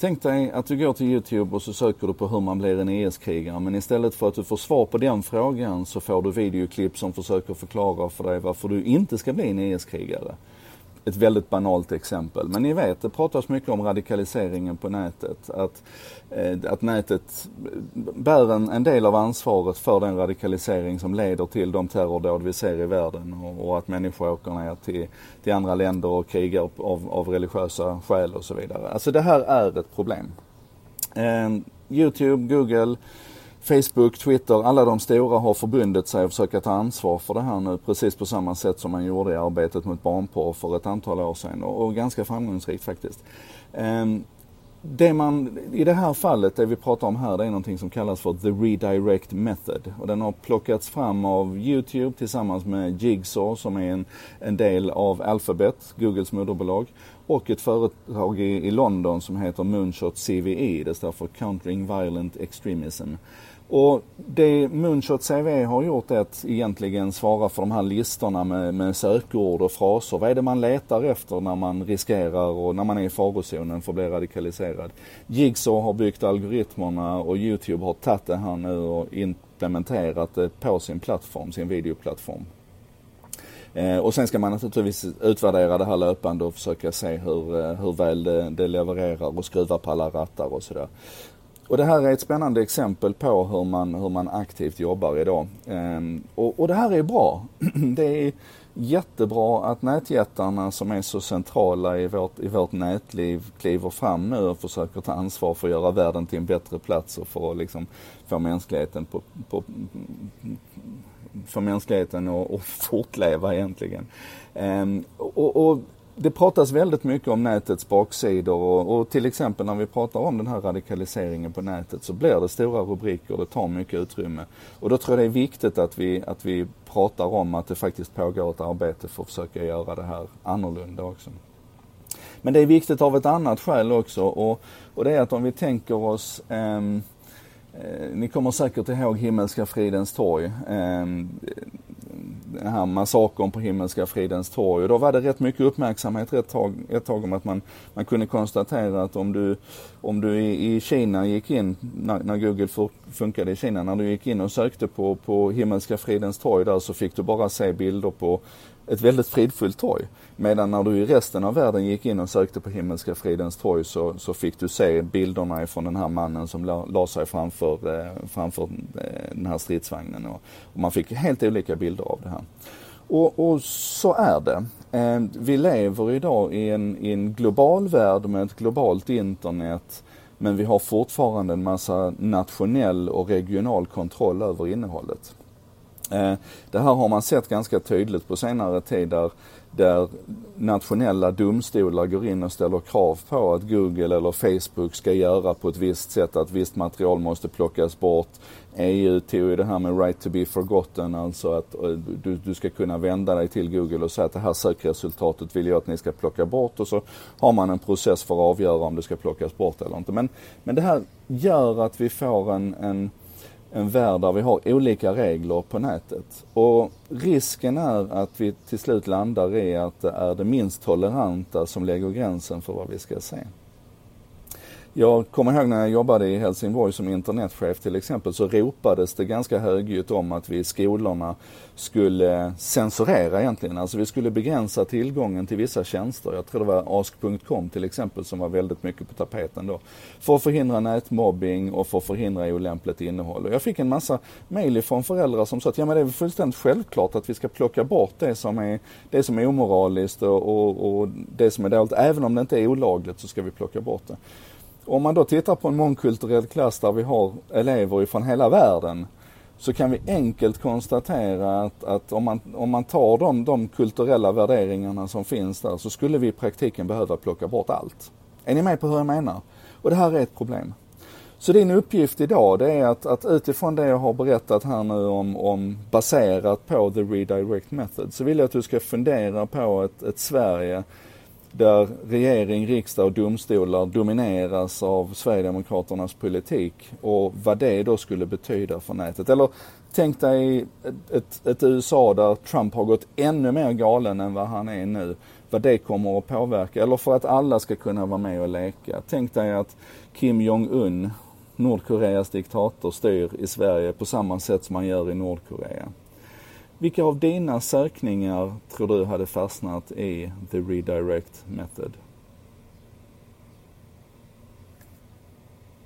Tänk dig att du går till Youtube och så söker du på hur man blir en e IS-krigare men istället för att du får svar på den frågan så får du videoklipp som försöker förklara för dig varför du inte ska bli en e IS-krigare ett väldigt banalt exempel. Men ni vet, det pratas mycket om radikaliseringen på nätet. Att, eh, att nätet bär en, en, del av ansvaret för den radikalisering som leder till de terrordåd vi ser i världen och, och att människor åker ner till, till andra länder och krigar av, av religiösa skäl och så vidare. Alltså det här är ett problem. Eh, Youtube, Google, Facebook, Twitter, alla de stora har förbundit sig att försöka ta ansvar för det här nu precis på samma sätt som man gjorde i arbetet mot barnporr för ett antal år sedan och, och ganska framgångsrikt faktiskt. Um, det man, i det här fallet, det vi pratar om här, det är någonting som kallas för the redirect method. Och den har plockats fram av Youtube tillsammans med Jigsaw som är en, en del av Alphabet, Googles moderbolag. Och ett företag i, i London som heter Moonshot CVE, det står för Countering Violent Extremism. Och det Moonshot CV har gjort är att egentligen svara för de här listorna med, med sökord och fraser. Vad är det man letar efter när man riskerar och när man är i farozonen för att bli radikaliserad? Jigsaw har byggt algoritmerna och Youtube har tagit det här nu och implementerat det på sin plattform, sin videoplattform. Eh, och sen ska man naturligtvis utvärdera det här löpande och försöka se hur, eh, hur väl det, det levererar och skruva på alla rattar och sådär. Och det här är ett spännande exempel på hur man, hur man aktivt jobbar idag. Ehm, och, och det här är bra. det är jättebra att nätjättarna som är så centrala i vårt, i vårt nätliv kliver fram nu och försöker ta ansvar för att göra världen till en bättre plats och för att liksom få mänskligheten på, på för mänskligheten att fortleva egentligen. Ehm, och, och det pratas väldigt mycket om nätets baksidor och, och, till exempel när vi pratar om den här radikaliseringen på nätet så blir det stora rubriker och det tar mycket utrymme. Och då tror jag det är viktigt att vi, att vi pratar om att det faktiskt pågår ett arbete för att försöka göra det här annorlunda också. Men det är viktigt av ett annat skäl också och, och det är att om vi tänker oss ehm, Eh, ni kommer säkert ihåg Himmelska fridens torg. Eh, den här massakern på Himmelska fridens torg. Och då var det rätt mycket uppmärksamhet ett tag, ett tag om att man, man kunde konstatera att om du, om du i, i Kina gick in, när, när Google funkade i Kina, när du gick in och sökte på, på Himmelska fridens torg där så fick du bara se bilder på ett väldigt fridfullt torg. Medan när du i resten av världen gick in och sökte på Himmelska fridens torg så, så fick du se bilderna ifrån den här mannen som la, la sig framför, eh, framför eh, den här stridsvagnen. Och, och, man fick helt olika bilder av det här. Och, och så är det. Eh, vi lever idag i en, i en global värld med ett globalt internet men vi har fortfarande en massa nationell och regional kontroll över innehållet. Eh, det här har man sett ganska tydligt på senare tid där, där nationella domstolar går in och ställer krav på att Google eller Facebook ska göra på ett visst sätt, att visst material måste plockas bort. EU tog ju det här med right to be forgotten, alltså att eh, du, du ska kunna vända dig till Google och säga att det här sökresultatet vill jag att ni ska plocka bort och så har man en process för att avgöra om det ska plockas bort eller inte. Men, men det här gör att vi får en, en en värld där vi har olika regler på nätet. Och risken är att vi till slut landar i att det är det minst toleranta som lägger gränsen för vad vi ska se. Jag kommer ihåg när jag jobbade i Helsingborg som internetchef till exempel så ropades det ganska högljutt om att vi i skolorna skulle censurera egentligen. Alltså vi skulle begränsa tillgången till vissa tjänster. Jag tror det var ask.com till exempel som var väldigt mycket på tapeten då. För att förhindra nätmobbing och för att förhindra olämpligt innehåll. Och jag fick en massa mejl från föräldrar som sa att ja men det är väl fullständigt självklart att vi ska plocka bort det som är, det som är omoraliskt och, och, och det som är dåligt. Även om det inte är olagligt så ska vi plocka bort det. Om man då tittar på en mångkulturell klass där vi har elever ifrån hela världen så kan vi enkelt konstatera att, att om, man, om man tar de, de kulturella värderingarna som finns där så skulle vi i praktiken behöva plocka bort allt. Är ni med på hur jag menar? Och det här är ett problem. Så din uppgift idag det är att, att utifrån det jag har berättat här nu om, om baserat på the redirect method så vill jag att du ska fundera på ett, ett Sverige där regering, riksdag och domstolar domineras av Sverigedemokraternas politik och vad det då skulle betyda för nätet. Eller tänk dig ett, ett, ett USA där Trump har gått ännu mer galen än vad han är nu. Vad det kommer att påverka. Eller för att alla ska kunna vara med och leka. Tänk dig att Kim Jong-Un, Nordkoreas diktator, styr i Sverige på samma sätt som man gör i Nordkorea. Vilka av dina sökningar tror du hade fastnat i the redirect method?